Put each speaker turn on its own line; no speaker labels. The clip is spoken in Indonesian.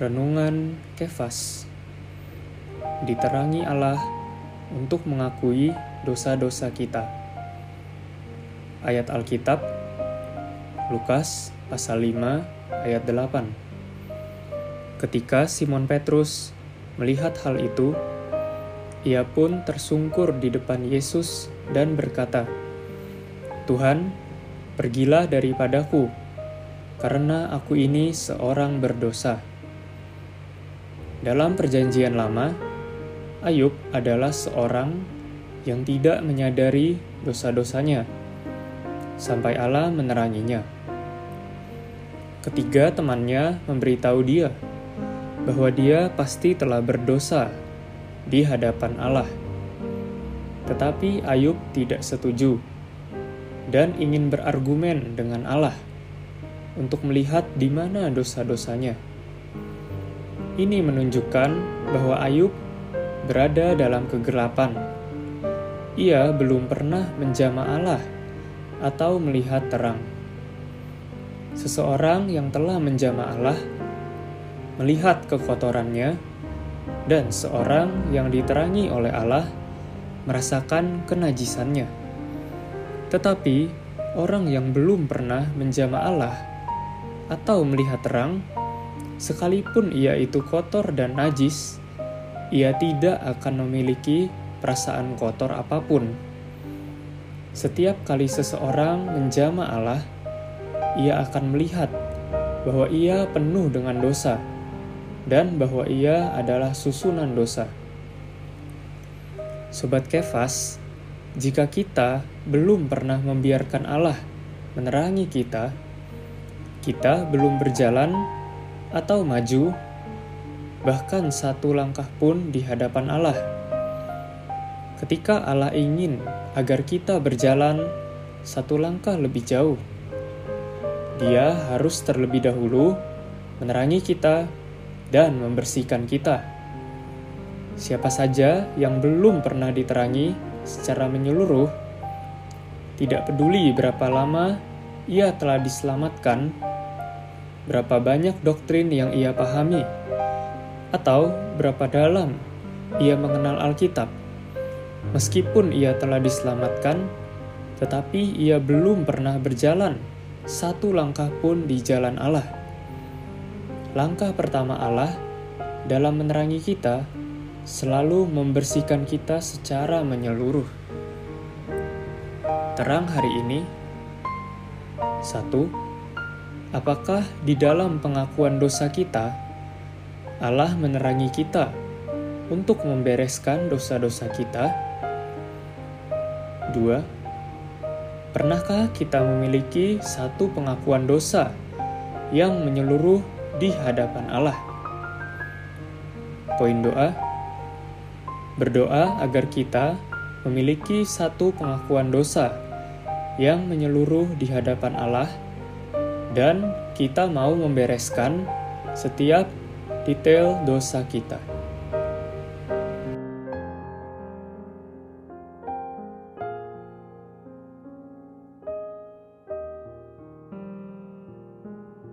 Renungan Kefas Diterangi Allah untuk mengakui dosa-dosa kita. Ayat Alkitab Lukas pasal 5 ayat 8 Ketika Simon Petrus melihat hal itu, ia pun tersungkur di depan Yesus dan berkata, Tuhan, pergilah daripadaku, karena aku ini seorang berdosa. Dalam Perjanjian Lama, Ayub adalah seorang yang tidak menyadari dosa-dosanya sampai Allah meneranginya. Ketiga temannya memberitahu dia bahwa dia pasti telah berdosa di hadapan Allah. Tetapi Ayub tidak setuju dan ingin berargumen dengan Allah untuk melihat di mana dosa-dosanya. Ini menunjukkan bahwa Ayub berada dalam kegelapan. Ia belum pernah menjama Allah atau melihat terang. Seseorang yang telah menjama Allah melihat kekotorannya, dan seorang yang diterangi oleh Allah merasakan kenajisannya. Tetapi orang yang belum pernah menjama Allah atau melihat terang sekalipun ia itu kotor dan najis, ia tidak akan memiliki perasaan kotor apa pun. Setiap kali seseorang menjama Allah, ia akan melihat bahwa ia penuh dengan dosa dan bahwa ia adalah susunan dosa. Sobat Kefas, jika kita belum pernah membiarkan Allah menerangi kita, kita belum berjalan atau maju, bahkan satu langkah pun di hadapan Allah. Ketika Allah ingin agar kita berjalan satu langkah lebih jauh, Dia harus terlebih dahulu menerangi kita dan membersihkan kita. Siapa saja yang belum pernah diterangi secara menyeluruh, tidak peduli berapa lama ia telah diselamatkan berapa banyak doktrin yang ia pahami, atau berapa dalam ia mengenal Alkitab. Meskipun ia telah diselamatkan, tetapi ia belum pernah berjalan satu langkah pun di jalan Allah. Langkah pertama Allah dalam menerangi kita selalu membersihkan kita secara menyeluruh. Terang hari ini, satu, Apakah di dalam pengakuan dosa kita, Allah menerangi kita untuk membereskan dosa-dosa kita? Dua, pernahkah kita memiliki satu pengakuan dosa yang menyeluruh di hadapan Allah? Poin doa: berdoa agar kita memiliki satu pengakuan dosa yang menyeluruh di hadapan Allah dan kita mau membereskan setiap detail dosa kita.